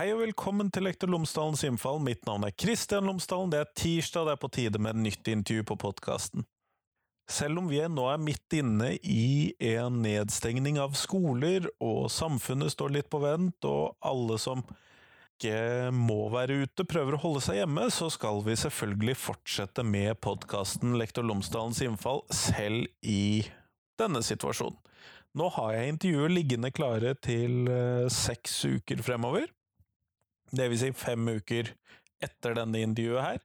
Hei og velkommen til Lektor Lomsdalens innfall. Mitt navn er Kristian Lomsdalen. Det er tirsdag, det er på tide med et nytt intervju på podkasten. Selv om vi nå er midt inne i en nedstengning av skoler, og samfunnet står litt på vent, og alle som ikke må være ute, prøver å holde seg hjemme, så skal vi selvfølgelig fortsette med podkasten Lektor Lomsdalens innfall, selv i denne situasjonen. Nå har jeg intervjuet liggende klare til eh, seks uker fremover. Det vil si fem uker etter denne intervjuet her.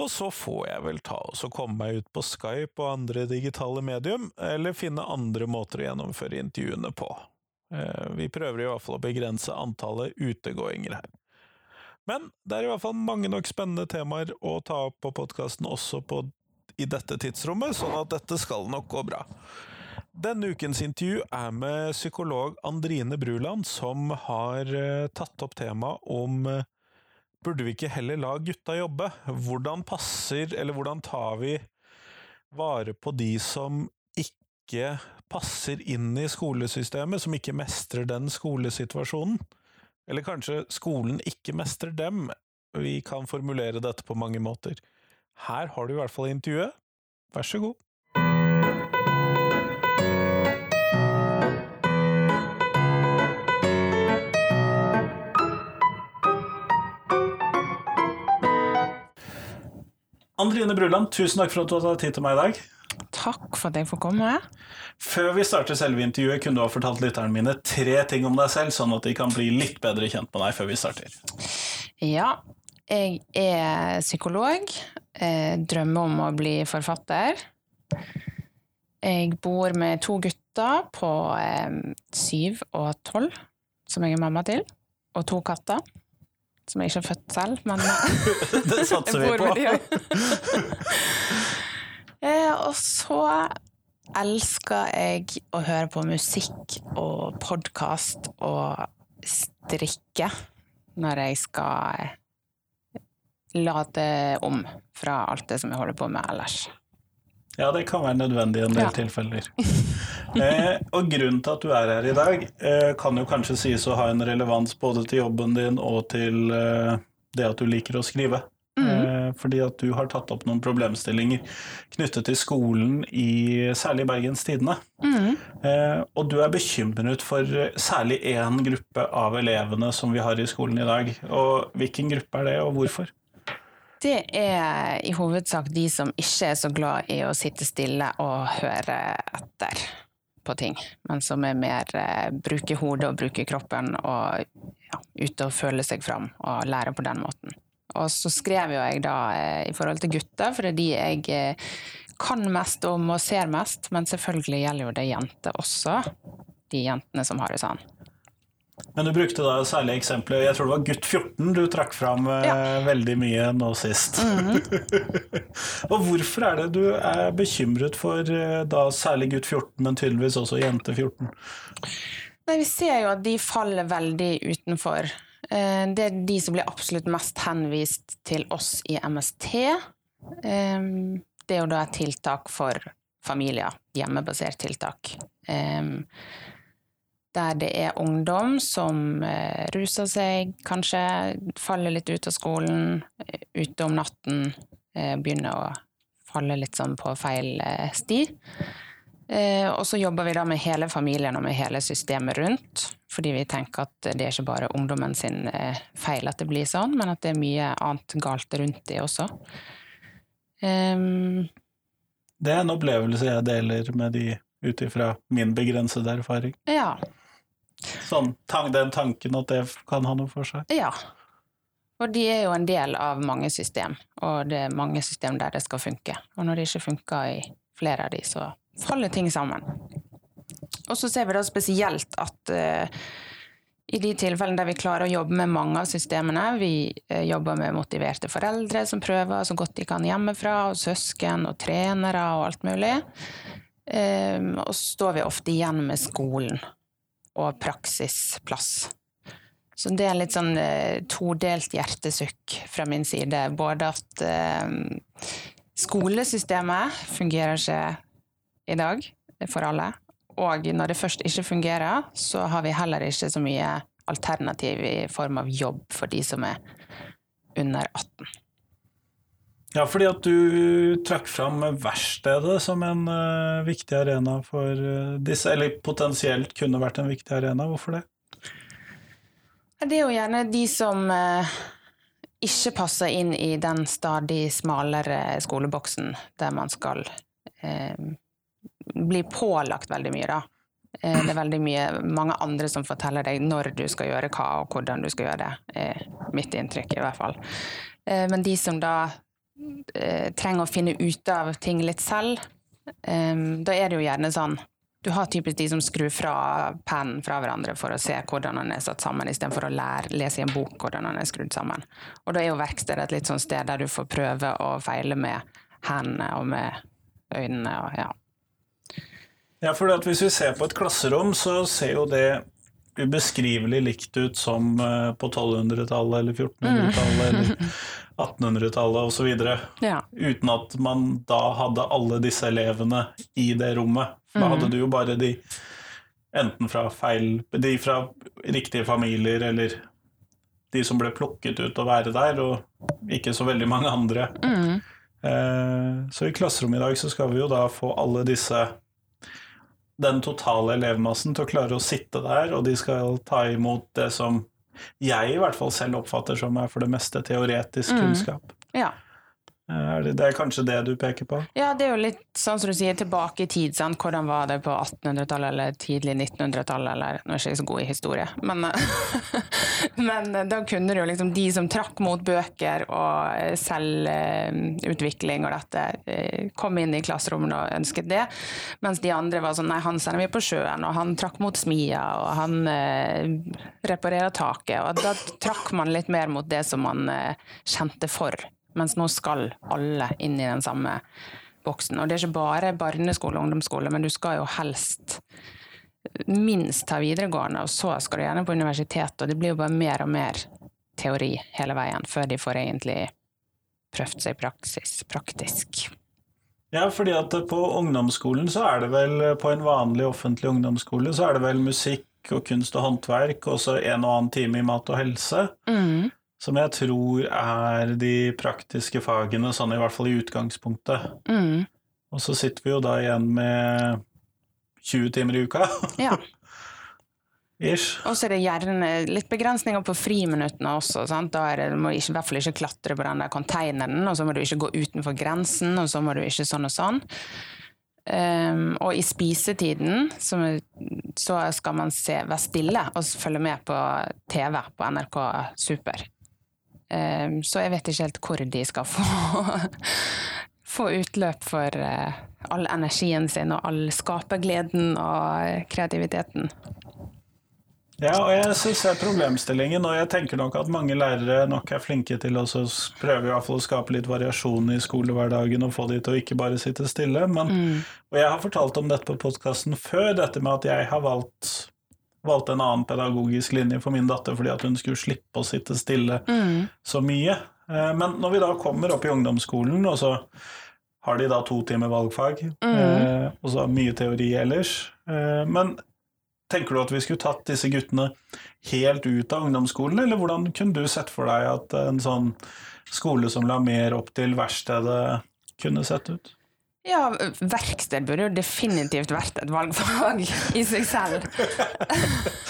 Og så får jeg vel ta og komme meg ut på Skype og andre digitale medium, eller finne andre måter å gjennomføre intervjuene på. Eh, vi prøver i hvert fall å begrense antallet utegåinger her. Men det er i hvert fall mange nok spennende temaer å ta opp på podkasten også på, i dette tidsrommet, sånn at dette skal nok gå bra. Denne ukens intervju er med psykolog Andrine Bruland, som har eh, tatt opp temaet om eh, Burde vi ikke heller la gutta jobbe? Hvordan passer, eller hvordan tar vi vare på de som ikke passer inn i skolesystemet, som ikke mestrer den skolesituasjonen? Eller kanskje skolen ikke mestrer dem? Vi kan formulere dette på mange måter. Her har du i hvert fall intervjuet. Vær så god. Andrine Bruland, tusen takk for at du har tatt tid til meg i dag. Takk for at jeg får komme. Før vi starter selve intervjuet, kunne du ha fortalt lytterne mine tre ting om deg selv, sånn at de kan bli litt bedre kjent med deg før vi starter. Ja, jeg er psykolog. Jeg drømmer om å bli forfatter. Jeg bor med to gutter på syv og tolv, som jeg er mamma til, og to katter som jeg ikke har født selv, men Det satser vi på. eh, og så elsker jeg å høre på musikk og podkast og strikke når jeg skal lade om fra alt det som jeg holder på med ellers. Ja, det kan være nødvendig i en del ja. tilfeller. Eh, og grunnen til at du er her i dag, eh, kan jo kanskje sies å ha en relevans både til jobben din og til eh, det at du liker å skrive. Mm. fordi at du har tatt opp noen problemstillinger knyttet til skolen i særlig Bergens Tidende. Mm. og du er bekymret for særlig én gruppe av elevene som vi har i skolen i dag. Og hvilken gruppe er det, og hvorfor? Det er i hovedsak de som ikke er så glad i å sitte stille og høre etter på ting, men som er mer eh, bruke hodet og bruke kroppen og ja, ute og føler seg fram og lærer på den måten. Og så skrev jo jeg da eh, i forhold til gutter, for det er de jeg eh, kan mest om og ser mest, men selvfølgelig gjelder jo det jenter også. De jentene som har det sånn. Men du brukte da særlig eksempelet Jeg tror det var gutt 14 du trakk fram eh, ja. veldig mye nå sist. Mm -hmm. og hvorfor er det du er bekymret for eh, da særlig gutt 14, men tydeligvis også jente 14? Nei, vi ser jo at de faller veldig utenfor. Eh, det er de som blir absolutt mest henvist til oss i MST. Det er jo da et tiltak for familier. Hjemmebasert tiltak der det er ungdom som eh, ruser seg, kanskje faller litt ut av skolen, eh, ute om natten, eh, begynner å falle litt sånn på feil sti. Eh, og så jobber vi da med hele familien og med hele systemet rundt, fordi vi tenker at det er ikke bare ungdommen sin feil at det blir sånn, men at det er mye annet galt rundt det også. Um, det er en opplevelse jeg deler med de ut ifra min begrensede erfaring. Ja, Sånn, den tanken at det kan ha noe for seg? Ja. Og de er jo en del av mange system, og det er mange system der det skal funke. Og når det ikke funker i flere av de, så faller ting sammen. Og så ser vi da spesielt at uh, i de tilfellene der vi klarer å jobbe med mange av systemene, vi uh, jobber med motiverte foreldre som prøver så godt de kan hjemmefra, og søsken og trenere og alt mulig, um, og så står vi ofte igjen med skolen og praksisplass. Så det er litt sånn eh, todelt hjertesukk fra min side. Både at eh, skolesystemet fungerer ikke i dag for alle. Og når det først ikke fungerer, så har vi heller ikke så mye alternativ i form av jobb for de som er under 18. Ja, fordi at du trakk fram verkstedet som en uh, viktig arena for uh, disse, eller potensielt kunne vært en viktig arena. Hvorfor det? Det er jo gjerne de som uh, ikke passer inn i den stadig smalere skoleboksen der man skal bli pålagt veldig mye, da. Det er veldig mye, mange andre som forteller deg når du skal gjøre hva, og hvordan du skal gjøre det. er Mitt inntrykk, i hvert fall. Men de som da trenger å finne ut av ting litt selv, um, da er det jo gjerne sånn Du har typisk de som skrur fra pennen fra hverandre for å se hvordan den er satt sammen, istedenfor å lære, lese i en bok hvordan den er skrudd sammen. Og da er jo verkstedet et litt sånn sted der du får prøve og feile med hendene og med øynene og ja. Ja, for hvis vi ser på et klasserom, så ser jo det ubeskrivelig likt ut som eh, på 1200-tallet eller 1400-tallet mm. eller 1800-tallet osv. Ja. Uten at man da hadde alle disse elevene i det rommet. Da hadde mm. du jo bare de enten fra feil De fra riktige familier eller de som ble plukket ut å være der, og ikke så veldig mange andre. Mm. Eh, så i klasserommet i dag så skal vi jo da få alle disse den totale elevmassen til å klare å sitte der, og de skal ta imot det som jeg i hvert fall selv oppfatter som er for det meste teoretisk mm. kunnskap. Ja. Er det, det, er kanskje det du peker på? Ja, det er jo litt sånn som du sier, tilbake i tid. Sant? Hvordan var det på 1800-tallet eller tidlig 1900-tallet, eller Nå er jeg ikke så god i historie, men, men da kunne det jo liksom de som trakk mot bøker og eh, selvutvikling og dette, eh, kom inn i klasserommene og ønsket det, mens de andre var sånn nei, han sender vi på sjøen, og han trakk mot smia, og han eh, reparerer taket, og da trakk man litt mer mot det som man eh, kjente for. Mens nå skal alle inn i den samme boksen. Og det er ikke bare barneskole og ungdomsskole, men du skal jo helst minst ta videregående, og så skal du gjerne på universitet, og det blir jo bare mer og mer teori hele veien, før de får egentlig prøvd seg praksis, praktisk. Ja, fordi at på ungdomsskolen så er det vel, på en vanlig offentlig ungdomsskole, så er det vel musikk og kunst og håndverk, og så en og annen time i mat og helse. Mm som jeg tror er de praktiske fagene, sånn i hvert fall i utgangspunktet. Mm. Og så sitter vi jo da igjen med 20 timer i uka. Ja. Ish. Og så er det gjerne litt begrensninger på friminuttene også. Sant? Da det, du må i hvert fall ikke klatre på den der konteineren, og så må du ikke gå utenfor grensen, og så må du ikke sånn og sånn. Um, og i spisetiden så, så skal man se, være stille og følge med på TV på NRK Super. Ehm, så jeg vet ikke helt hvor de skal få, få utløp for eh, all energien sin og all skapergleden og kreativiteten. Ja, og jeg syns det er problemstillingen, og jeg tenker nok at mange lærere nok er flinke til å prøve i hvert fall å skape litt variasjon i skolehverdagen og få de til å ikke bare sitte stille. Men, mm. Og jeg har fortalt om dette på podkasten før, dette med at jeg har valgt valgte en annen pedagogisk linje for min datter fordi at hun skulle slippe å sitte stille mm. så mye. Eh, men når vi da kommer opp i ungdomsskolen, og så har de da to timer valgfag, mm. Eh, og så mye teori ellers. Eh, men tenker du at vi skulle tatt disse guttene helt ut av ungdomsskolen, eller hvordan kunne du sett for deg at en sånn skole som la mer opp til verkstedet, kunne sett ut? Ja, verksted burde jo definitivt vært et valgfag i seg selv.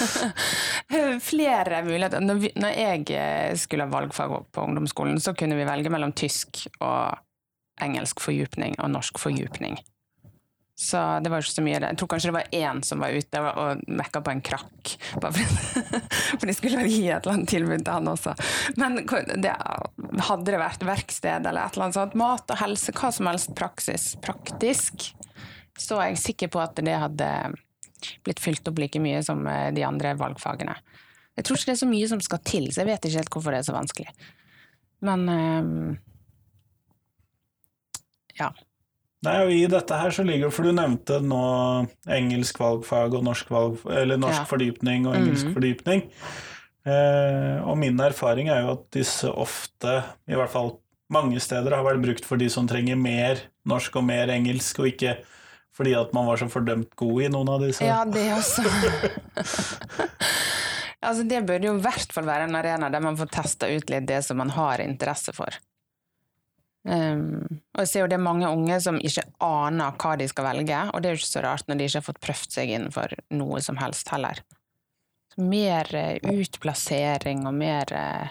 Flere muligheter. Når, vi, når, jeg skulle ha valgfag på ungdomsskolen, så kunne vi velge mellom tysk og engelsk fordypning og norsk fordypning. Så det var ikke så mye Jeg tror kanskje det var én som var ute og mekka på en krakk. Bare for de skulle gi et eller annet tilbud til han også. Men det, hadde det vært verksted eller et eller annet sånt, mat og helse, hva som helst praksis, praktisk, så er jeg sikker på at det hadde blitt fylt opp like mye som eh, de andre valgfagene. Jeg tror ikke det er så mye som skal til, så jeg vet ikke helt hvorfor det er så vanskelig. Men um, ja. Nei, og I dette her så ligger For du nevnte nå engelsk valgfag og norsk, valg, eller norsk ja. fordypning og engelsk mm. fordypning. Eh, og min erfaring er jo at disse ofte, i hvert fall mange steder, har vært brukt for de som trenger mer norsk og mer engelsk, og ikke fordi at man var så fordømt god i noen av disse. Ja, det også. Altså, det burde jo i hvert fall være en arena der man får testa ut litt det som man har interesse for. Um, og jeg ser jo det er mange unge som ikke aner hva de skal velge, og det er jo ikke så rart når de ikke har fått prøvd seg innenfor noe som helst heller. Så mer uh, utplassering og mer uh,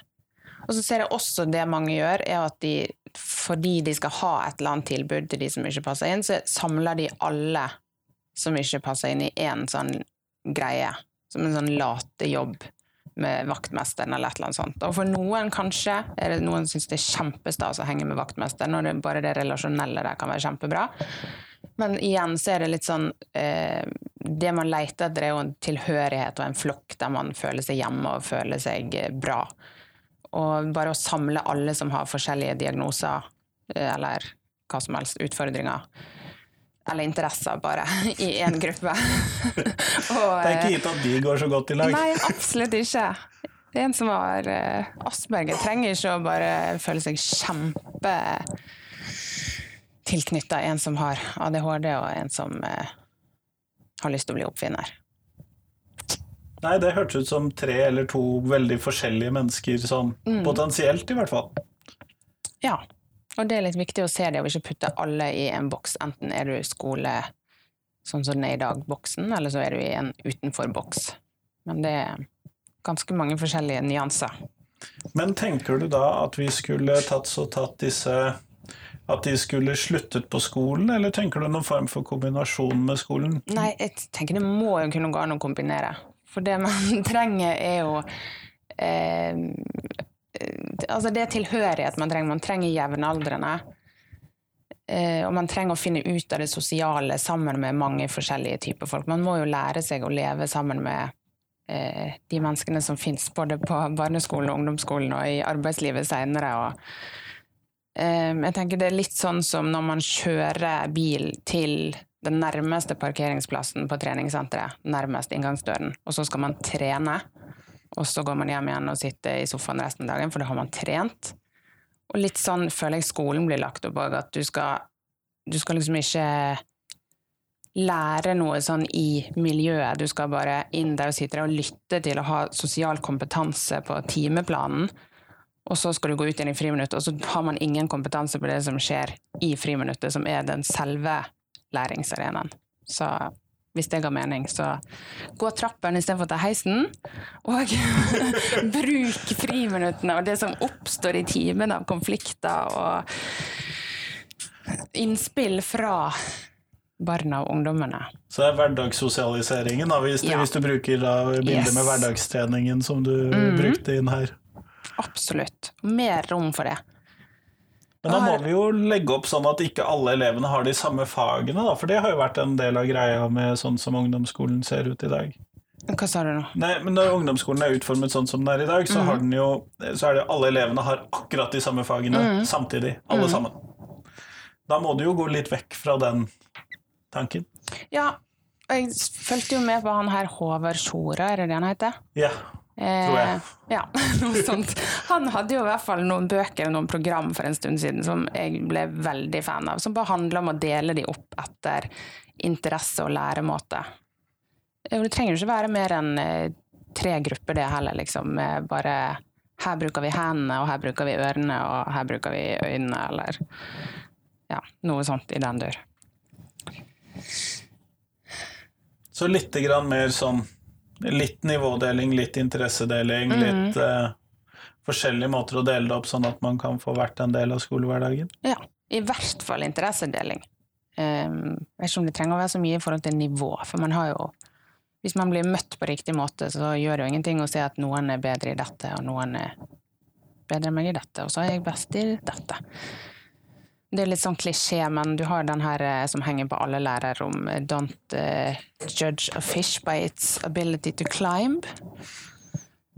Og så ser jeg også det mange gjør, er at de, fordi de skal ha et eller annet tilbud til de som ikke passer inn, så samler de alle som ikke passer inn i én sånn greie. Som en sånn late jobb med vaktmesteren eller et eller annet sånt. Og for noen kanskje er det noen syns det er kjempestas å henge med vaktmesteren, og det, bare det relasjonelle der kan være kjempebra. Men igjen så er det litt sånn eh, Det man leter etter, er jo en tilhørighet og en flokk der man føler seg hjemme og føler seg eh, bra. Og bare å samle alle som har forskjellige diagnoser eh, eller hva som helst, utfordringer, eller interesser, bare, i én gruppe. og, det er ikke gitt at de går så godt i lag? Nei, absolutt ikke. En som har uh, Asperger, trenger ikke å bare føle seg kjempe tilknytta en som har ADHD, og en som uh, har lyst til å bli oppfinner. Nei, det hørtes ut som tre eller to veldig forskjellige mennesker, sånn mm. potensielt i hvert fall. Ja. Og det er litt viktig å se det, og ikke putte alle i en boks. Enten er du i skole sånn som den er i dag-boksen, eller så er du i en utenfor-boks. Men det er ganske mange forskjellige nyanser. Men tenker du da at vi skulle tatt så tatt disse At de skulle sluttet på skolen, eller tenker du noen form for kombinasjon med skolen? Nei, jeg tenker det må jo kunne gå an å kombinere. For det man trenger, er jo eh, Altså, det er tilhørighet man trenger. Man trenger jevnaldrende. Eh, og man trenger å finne ut av det sosiale sammen med mange forskjellige typer folk. Man må jo lære seg å leve sammen med eh, de menneskene som fins både på barneskolen og ungdomsskolen og i arbeidslivet seinere. Eh, jeg tenker det er litt sånn som når man kjører bil til den nærmeste parkeringsplassen på treningssenteret, nærmest inngangsdøren, og så skal man trene og så går man hjem igjen og sitter i sofaen resten av dagen, for da har man trent. Og litt sånn føler jeg skolen blir lagt opp òg, at du skal, du skal liksom ikke lære noe sånn i miljøet. Du skal bare inn der og sitte der og lytte til å ha sosial kompetanse på timeplanen. Og så skal du gå ut igjen i friminuttet, og så har man ingen kompetanse på det som skjer i friminuttet, som er den selve læringsarenaen. Så hvis det ga mening. Så gå trappen istedenfor å ta heisen. Og bruk friminuttene og det som oppstår i timen av konflikter og innspill fra barna og ungdommene. Så det er hverdagssosialiseringen, da, hvis, ja. hvis, du bruker da, bildet yes. med hverdagstreningen som du mm. brukte inn her? Absolutt. Mer rom for det. Men da må vi jo legge opp sånn at ikke alle elevene har de samme fagene, da, for det har jo vært en del av greia med sånn som ungdomsskolen ser ut i dag. Hva sa du nå? Nei, men Når ungdomsskolen er utformet sånn som den er i dag, så, mm. jo, så er det alle elevene har akkurat de samme fagene mm. samtidig. Alle mm. sammen. Da må du jo gå litt vekk fra den tanken. Ja, og jeg fulgte jo med på han her Håvard Sjora, er det det han heter? Ja. Jeg. Eh, ja, noe sånt. Han hadde jo i hvert fall noen bøker og noen program for en stund siden som jeg ble veldig fan av, som bare handler om å dele de opp etter interesse og læremåte. Det trenger jo ikke være mer enn eh, tre grupper, det heller, liksom. Bare her bruker vi hendene, og her bruker vi ørene, og her bruker vi øynene, eller ja, noe sånt i den dør. Så lite grann mer sånn Litt nivådeling, litt interessedeling, mm. litt uh, forskjellige måter å dele det opp, sånn at man kan få vært en del av skolehverdagen? Ja, i hvert fall interessedeling. Um, jeg vet ikke om det trenger å være så mye i forhold til nivå, for man har jo Hvis man blir møtt på riktig måte, så gjør det jo ingenting å se at noen er bedre i dette, og noen er bedre enn meg i dette, og så er jeg best i dette. Det er litt sånn klisjé, men du har den her eh, som henger på alle lærerrom. Don't uh, judge a fish by its ability to climb.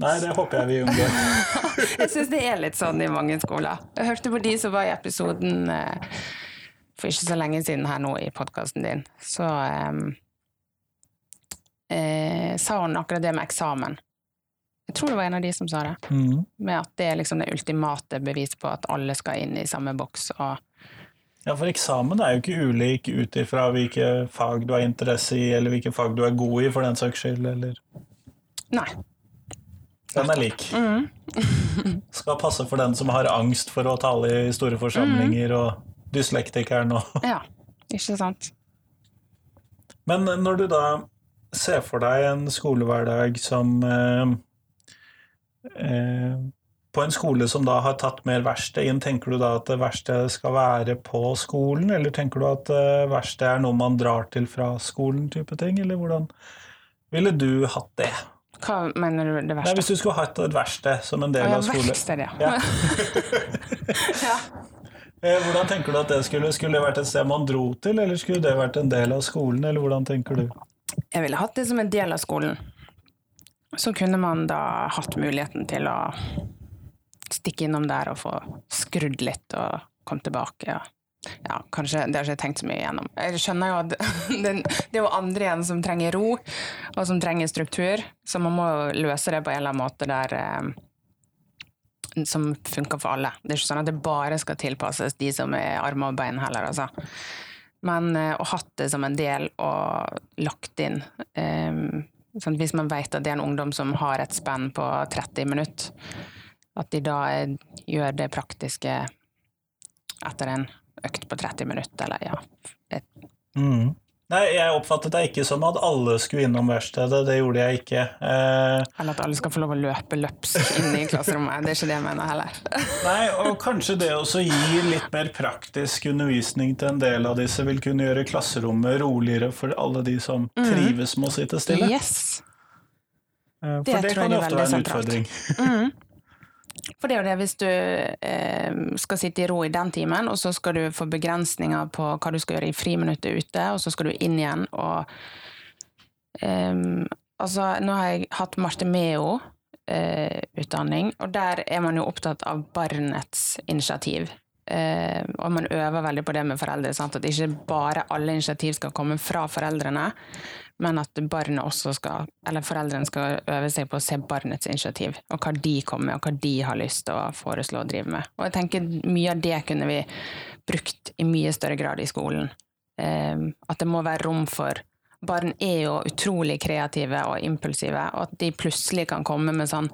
Nei, det håper jeg vi unngår. jeg syns det er litt sånn i mange skoler. Jeg hørte på de som var i episoden uh, for ikke så lenge siden her nå i podkasten din. Så um, uh, sa hun akkurat det med eksamen. Jeg tror det var en av de som sa det. Mm. Med at det er liksom det ultimate bevis på at alle skal inn i samme boks. og ja, for eksamen er jo ikke ulik ut ifra hvilke fag du har interesse i, eller hvilke fag du er god i, for den saks skyld, eller Nei. Den er lik. Skal passe for den som har angst for å tale i store forsamlinger, og dyslektikeren og Ja, ikke sant? Men når du da ser for deg en skolehverdag som eh, eh, På en skole som da har tatt mer verksted inn, tenker du da at verkstedet skal være på skolen, eller tenker du at verkstedet verksted er noe man drar til fra skolen, type ting, eller hvordan ville du hatt det? Hva mener du det Nei, verste? Hvis du skulle hatt et verksted som en del Å, ja, av skolen, verksted, ja. Ja. ja. eh, hvordan tenker du at det skulle, skulle det vært et sted man dro til, eller skulle det vært en del av skolen, eller hvordan tenker du? Jeg ville hatt det som en del av skolen. Så kunne man da hatt muligheten til å stikke innom der og få skrudd litt og komme tilbake. Ja. Ja, kanskje, Det har ikke jeg tenkt så mye igjennom. Jeg skjønner jo at det, det er jo andre igjen som trenger ro, og som trenger struktur, så man må løse det på en eller annen måte der eh, som funker for alle. Det er ikke sånn at det bare skal tilpasses de som er arme og bein heller, altså. Men eh, å hatt det som en del og lagt inn eh, sånn Hvis man vet at det er en ungdom som har et spenn på 30 minutter, at de da eh, gjør det praktiske etter en økt på 30 minutter, eller ja. Et, Mm. Nei, jeg oppfattet det ikke som at alle skulle innom verkstedet, det gjorde jeg ikke. Eh, eller at alle skal få lov å løpe løpsk inn i klasserommet. Det er ikke det jeg mener heller. nei, og kanskje det også gi litt mer praktisk undervisning til en del av disse vil kunne gjøre klasserommet roligere for alle de som trives med å sitte stille. Yes. For det For det tror kan jo ofte være en sentralt. utfordring. For det er jo det hvis du eh, skal sitte i ro i den timen, og så skal du få begrensninger på hva du skal gjøre i friminuttet ute, og så skal du inn igjen og eh, Altså, nå har jeg hatt Martemeo-utdanning, og der er man jo opptatt av barnets initiativ. Eh, og man øver veldig på det med foreldre, sant? at ikke bare alle initiativ skal komme fra foreldrene, men at barnet også skal, eller foreldrene skal øve seg på å se barnets initiativ, og hva de kommer med, og hva de har lyst til å foreslå å drive med. Og jeg tenker mye av det kunne vi brukt i mye større grad i skolen. Eh, at det må være rom for Barn er jo utrolig kreative og impulsive, og at de plutselig kan komme med sånn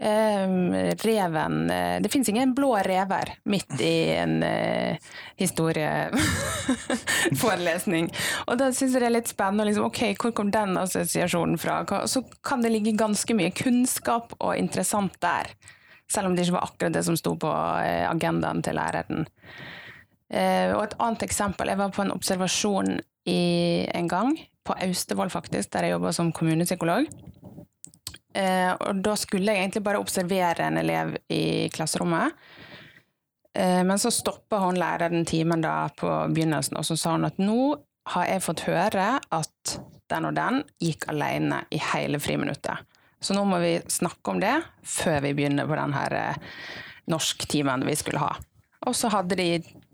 reven eh, Det fins ingen blå rever midt i en eh, historieforelesning. og da syns jeg det er litt spennende. Liksom, ok, Hvor kom den assosiasjonen fra? Så kan det ligge ganske mye kunnskap og interessant der. Selv om det ikke var akkurat det som sto på eh, agendaen til læreren. Og et annet eksempel. Jeg var på en observasjon i, en gang, på Austevoll faktisk, der jeg jobba som kommunepsykolog. Eh, og da skulle jeg egentlig bare observere en elev i klasserommet. Eh, men så stoppa hun læreren timen da på begynnelsen, og så sa hun at nå har jeg fått høre at den og den gikk alene i hele friminuttet. Så nå må vi snakke om det før vi begynner på den her eh, norsktimen vi skulle ha. Og så hadde de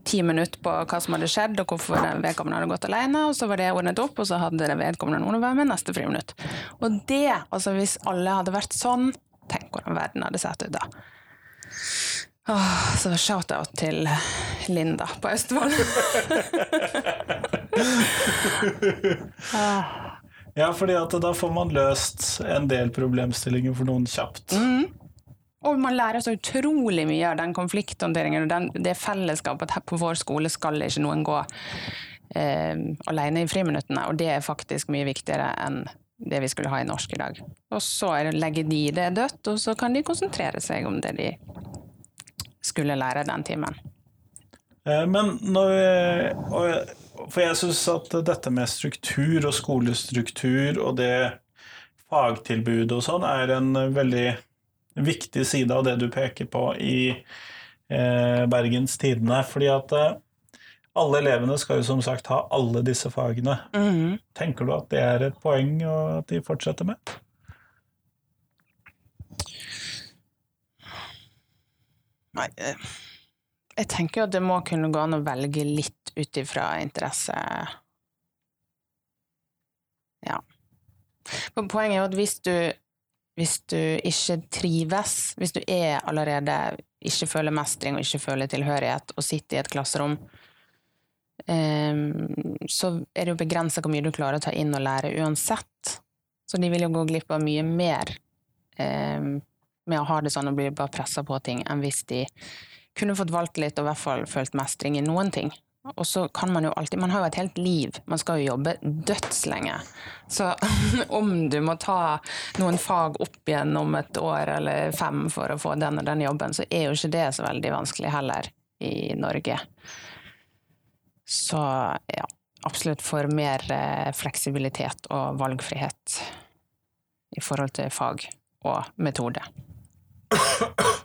ti minutter på hva som hadde skjedd, og hvorfor vedkommende hadde gått alene, og så var det ordnet opp, og så hadde det vedkommende noen å være med neste friminutt. Og det, altså hvis alle hadde vært sånn, tenk hvordan verden hadde sett ut da. Åh, så shout-out til Linda på Østfold. Ja, fordi at da får man løst en del problemstillinger for noen kjapt. Og man lærer så utrolig mye av den konflikthåndteringen og den, det fellesskapet at her på vår skole skal ikke noen gå eh, alene i friminuttene, og det er faktisk mye viktigere enn det vi skulle ha i norsk i dag. Og så er legger de det dødt, og så kan de konsentrere seg om det de skulle lære den timen. Eh, Men når For jeg syns at dette med struktur og skolestruktur og det fagtilbudet og sånn er en veldig viktig side av det du peker på i eh, Bergens Tidende. Fordi at eh, alle elevene skal jo som sagt ha alle disse fagene. Tenker du at det er et poeng og at de fortsetter med? Nei, eh, jeg tenker jo at det må kunne gå an å velge litt ut ifra interesse. Ja. Poenget er jo at hvis du, hvis du ikke trives, hvis du er allerede ikke føler mestring og ikke føler tilhørighet, og sitter i et klasserom, ehm, så er det jo begrensa hvor mye du klarer å ta inn og lære uansett. Så de vil jo gå glipp av mye mer eh, med å ha det sånn og bli bare pressa på ting, enn hvis de kunne fått valgt litt og i hvert fall følt mestring i noen ting. Og så kan man jo alltid Man har jo et helt liv. Man skal jo jobbe dødslenge. Så om du må ta noen fag opp igjen om et år eller fem for å få den og den jobben, så er jo ikke det så veldig vanskelig heller i Norge. Så ja, absolutt for mer eh, fleksibilitet og valgfrihet i forhold til fag og metode.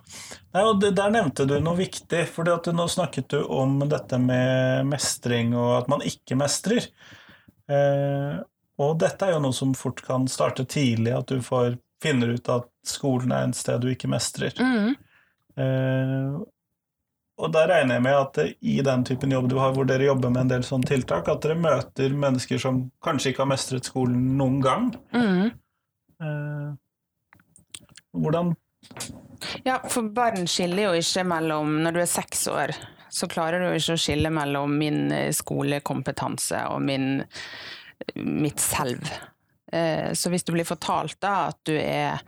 Nei, og Der nevnte du noe viktig, for nå snakket du om dette med mestring og at man ikke mestrer. Eh, og dette er jo noe som fort kan starte tidlig, at du får, finner ut at skolen er en sted du ikke mestrer. Mm. Eh, og da regner jeg med at i den typen jobb du har, hvor dere jobber med en del sånne tiltak, at dere møter mennesker som kanskje ikke har mestret skolen noen gang. Mm. Eh, hvordan Ja, for barn skiller jo ikke mellom Når du er seks år, så klarer du ikke å skille mellom min eh, skolekompetanse og min, mitt selv. Eh, så hvis du blir fortalt da at du er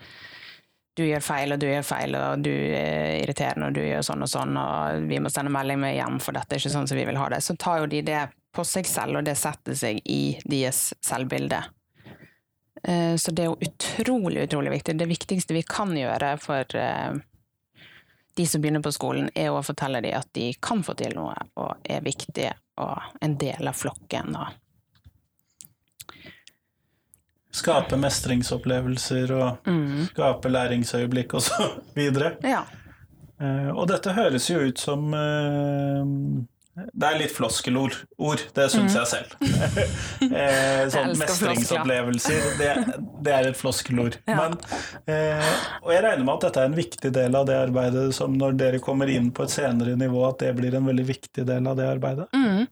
du gjør feil, og du gjør feil, og du er irriterende, og du gjør sånn og sånn, og vi må sende melding med hjem, for dette er ikke sånn som vi vil ha det, så tar jo de det på seg selv, og det setter seg i deres selvbilde. Eh, så det er jo utrolig, utrolig viktig. Det viktigste vi kan gjøre for eh, de som begynner på skolen, er å fortelle dem at de kan få til noe, og er viktige, og en del av flokken. Skape mestringsopplevelser og mm. skape læringsøyeblikk og så videre. Ja. Uh, og dette høres jo ut som Det er litt floskelord, ord, det syns Mm. jeg selv. uh, sånn jeg mestringsopplevelser, det, det er et floskelord. Ja. Men, og jeg regner med at dette er en viktig del av det arbeidet som når dere kommer inn på et senere nivå, at det blir en veldig viktig del av det arbeidet. Mm.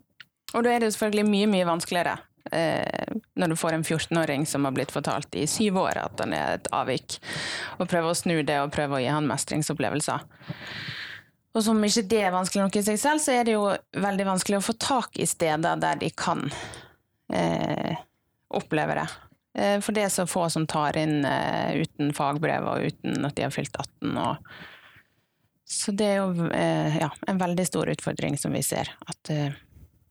Og da er det jo selvfølgelig mye, mye vanskeligere eh, når du får en 14-åring som har blitt fortalt i syv år at han er et avvik, og prøver å snu det og prøver å gi han mestringsopplevelser. Og som ikke det er vanskelig nok i seg selv, så er det jo veldig vanskelig å få tak i steder der de kan eh, oppleve det. Eh, for det er så få som tar inn eh, uten fagbrev og uten at de har fylt 18. Og så det er jo eh, ja, en veldig stor utfordring som vi ser. At eh,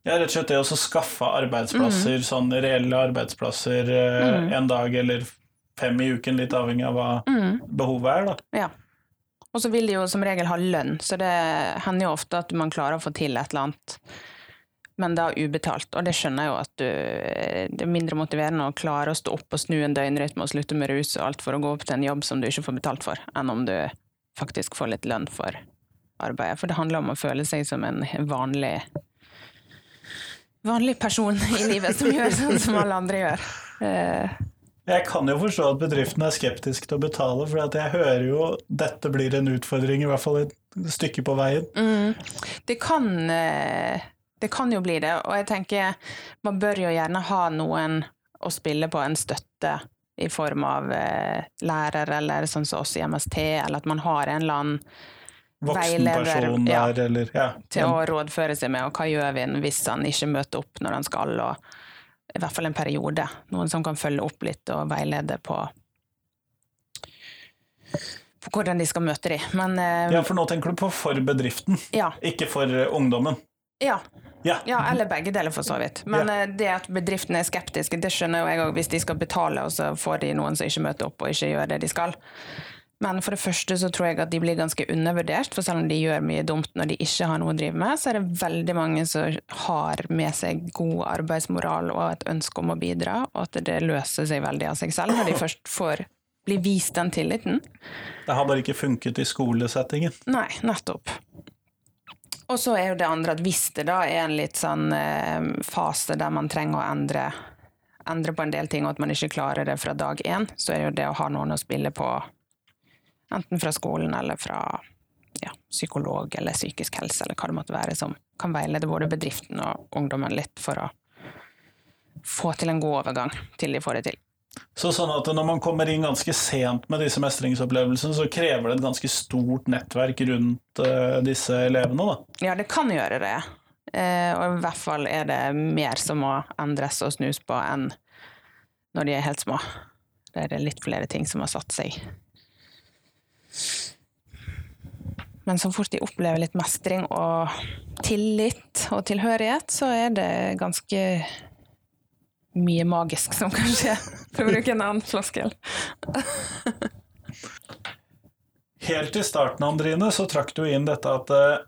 Ja, rett og slett det å skaffe arbeidsplasser, Mm. sånn reelle arbeidsplasser, eh, en dag eller fem i uken, litt avhengig av hva mm. behovet er, da. Ja. Og så vil de jo som regel ha lønn, så det hender jo ofte at man klarer å få til et eller annet, men da ubetalt. Og det skjønner jeg jo at du Det er mindre motiverende å klare å stå opp og snu en døgnrytme og slutte med rus og alt for å gå opp til en jobb som du ikke får betalt for, enn om du faktisk får litt lønn for arbeidet. For det handler om å føle seg som en vanlig vanlig person i livet som gjør sånn som alle andre gjør. Jeg kan jo forstå at bedriften er skeptisk til å betale, for at jeg hører jo dette blir en utfordring, i hvert fall et stykke på veien. Mm. Det kan eh, Det kan jo bli det, og jeg tenker man bør jo gjerne ha noen å spille på, en støtte i form av eh, lærer eller sånn som oss i MST, eller at man har en eller annen Veileder, ja. eller ja. til å rådføre seg med, og hva gjør vi hvis han ikke møter opp når han skal, og i hvert fall en periode. Noen som kan følge opp litt og veilede på, på hvordan de skal møte de. Men eh, ja, for nå tenker du på for bedriften, ja, ikke for eh, ungdommen. ja. Ja. Ja, eller begge deler, for så vidt. Men ja. det at bedriftene er skeptiske, det skjønner jo jeg òg, hvis de skal betale, og så får de noen som ikke møter opp og ikke gjør det de skal. Men for det første så tror jeg at de blir ganske undervurdert, for selv om de gjør mye dumt når de ikke har noe å drive med, så er det veldig mange som har med seg god arbeidsmoral og et ønske om å bidra, og at det løser seg veldig av seg selv når de først får bli vist den tilliten. Det har bare ikke funket i skolesettingen. Nei, nettopp. Og så er jo det andre at hvis det da er en litt sånn eh, fase der man trenger å endre, endre på en del ting, og at man ikke klarer det fra dag én, så er jo det å ha noen å spille på, enten fra skolen eller fra ja, psykolog eller psykisk helse, eller hva det måtte være, som kan veilede både bedriften og ungdommen litt for å få til en god overgang til de får det til. Så sånn at når man kommer inn ganske sent med disse mestringsopplevelsene, så krever det et ganske stort nettverk rundt eh, disse elevene, da. Ja, det kan gjøre det. Eh, og i hvert fall er det mer som må endres og snus på enn når de er helt små. Da er det litt flere ting som har satt seg. Men så fort de opplever litt mestring og tillit og tilhørighet, så er det ganske mye magisk som kan skje, for å bruke en annen floskel. Helt i starten, Andrine, så trakk du inn dette at problemstillingene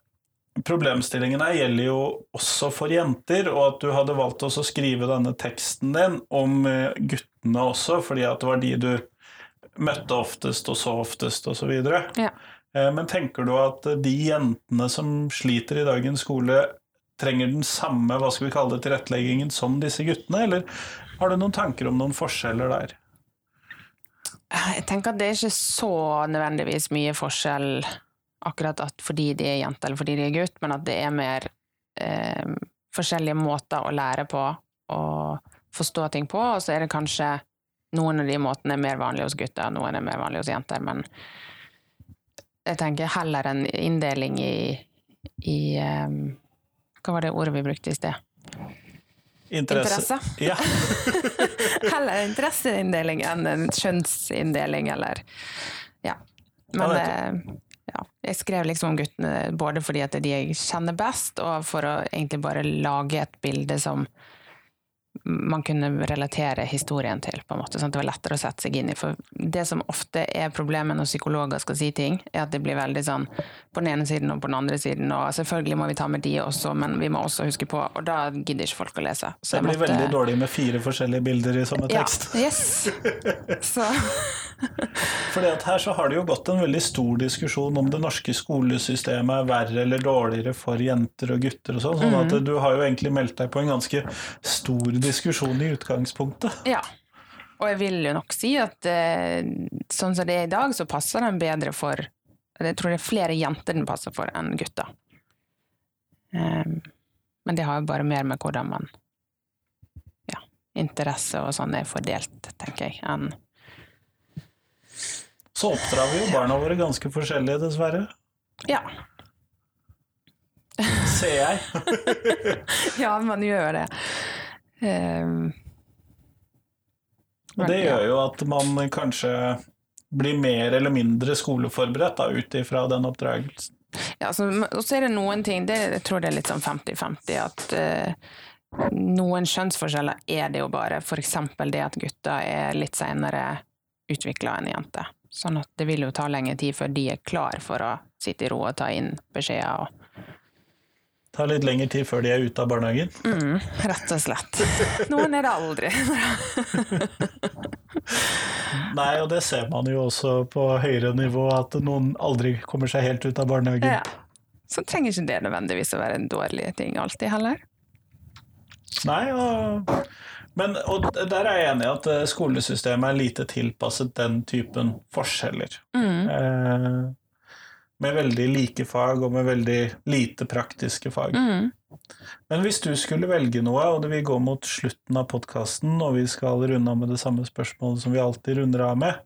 problemstillingen her gjelder jo også for jenter, og at du hadde valgt også å skrive denne teksten din om eh, guttene også, fordi at det var de du møtte oftest og så oftest, osv. Ja. Eh, Men tenker du at de jentene som sliter i dagens skole, trenger den samme hva skal vi kalle det, tilretteleggingen som disse guttene, eller har du noen tanker om noen forskjeller der? Jeg tenker at det er ikke så nødvendigvis mye forskjell akkurat at fordi de er jente eller fordi de er gutt, men at det er mer eh, forskjellige måter å lære på og forstå ting på, og så er det kanskje noen av de måtene er mer vanlige hos gutter, noen er mer vanlige hos jenter, men jeg tenker heller en inndeling i, i um, Hva var det ordet vi brukte i sted? Interesse. Ja. Heller interesseinndeling enn en kjønnsinndeling, eller Ja. Men Ja, eh, ja, jeg skrev liksom om guttene både fordi at det de jeg kjenner best, og for å egentlig bare lage et bilde som man kunne relatere historien til, på en måte, sånn at det var lettere å sette seg inn i. For det som ofte er problemet når psykologer skal si ting, er at det blir veldig sånn på den ene siden og på den andre siden, og selvfølgelig må vi ta med de også, men vi må også huske på, og da gidder ikke folk å lese. Så Det blir måtte- veldig dårlig med fire forskjellige bilder i samme tekst. Ja, yes. Så, Fordi at her så har det jo gått en veldig stor diskusjon om det norske skolesystemet er verre eller dårligere for jenter og gutter og sånn, sånn at Mhm. du har jo egentlig meldt deg på en ganske stor diskusjon i utgangspunktet. ja. Og jeg vil jo nok si at eh, sånn som det er i dag, så passer den bedre for Jeg tror det er flere jenter den passer for enn gutter. Um, men det har jo bare mer med hvordan man Ja, interesse og sånn er fordelt, tenker jeg, enn Så oppdrar vi jo barna våre ganske forskjellige, dessverre. Ja. Ser jeg. ja, man gjør det. Um, Og det gjør jo at man kanskje blir mer eller mindre skoleforberedt da, ut ifra den oppdragelsen. Ja, så, og så er det noen ting, det, jeg tror det er litt sånn 50-50, at eh, noen kjønnsforskjeller er det jo bare. Eksempel det at gutter er litt senere utvikla enn jenter. Sånn at det vil jo ta lengre tid før de er klar for å sitte i ro og ta inn beskjeder. Og, tar litt lengre tid før de er ute av barnehagen. mm, rett og slett. Noen er det aldri. Nei, og det ser man jo også på høyere nivå, at noen aldri kommer seg helt ut av barnehagen. ja. Så trenger ikke det nødvendigvis å være en dårlig ting alltid heller. Nei, og, men, og der er jeg enig i at eh, skolesystemet er lite tilpasset den typen forskjeller. Mm. Eh, med veldig like fag og med veldig lite praktiske fag. Mm. Men hvis du skulle velge noe, og det vil gå mot slutten av podkasten, og vi skal runde av med det samme spørsmålet som vi alltid runder av med,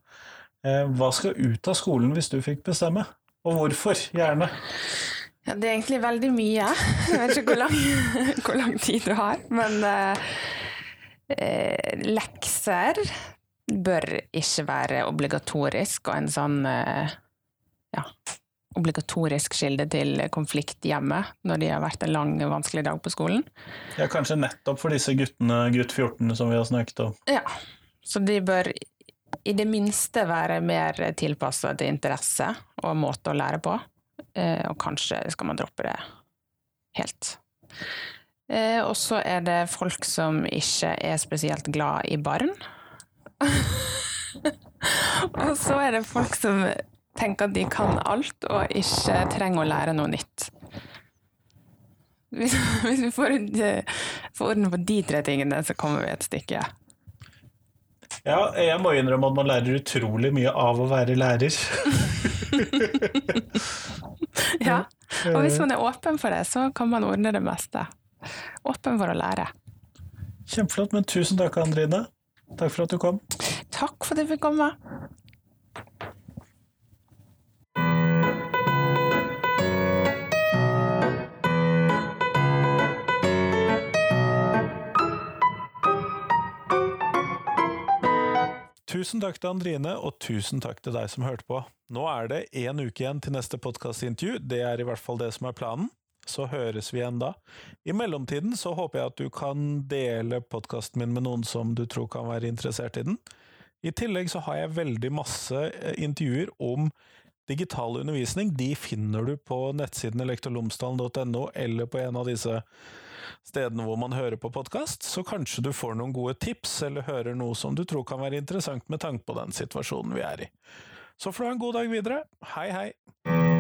eh, hva skal ut av skolen hvis du fikk bestemme? Og hvorfor, gjerne? Ja, det er egentlig veldig mye. Jeg vet ikke hvor lang, hvor lang tid du har. Men eh, eh, lekser bør ikke være obligatorisk, og en sånn eh, ja, obligatorisk kilde til konflikt hjemme når de har vært en lang, vanskelig dag på skolen. Ja, kanskje nettopp for disse guttene, gutt 14 som vi har snakket om. Ja, så de bør i det minste være mer tilpasset til interesse og måte å lære på. Eh, og kanskje skal man droppe det helt. Eh, og så er det folk som ikke er spesielt glad i barn. og så er det folk som tenker at de kan alt og ikke trenger å lære noe nytt. Hvis, hvis vi får, ut- får orden på de tre tingene, så kommer vi et stykke. Ja, jeg må innrømme at man lærer utrolig mye av å være lærer. Ja, og hvis man er åpen for det, så kan man ordne det meste. Åpen for å lære. Kjempeflott, men tusen takk, Andrine. Takk for at du kom. Takk for at jeg fikk komme. Tusen takk til Andrine, og tusen takk til deg som hørte på. Nå er det én uke igjen til neste podkastintervju, det er i hvert fall det som er planen. Så høres vi igjen da. I mellomtiden så håper jeg at du kan dele podkasten min med noen som du tror kan være interessert i den. I tillegg så har jeg veldig masse eh, intervjuer om digital undervisning. De finner du på nettsiden elektrolomsdalen.no eller på en av disse stedene hvor man hører på podkast, så kanskje du får noen gode tips, eller hører noe som du tror kan være interessant med tanke på den situasjonen vi er i. Så får du ha en god dag videre. Hei, hei!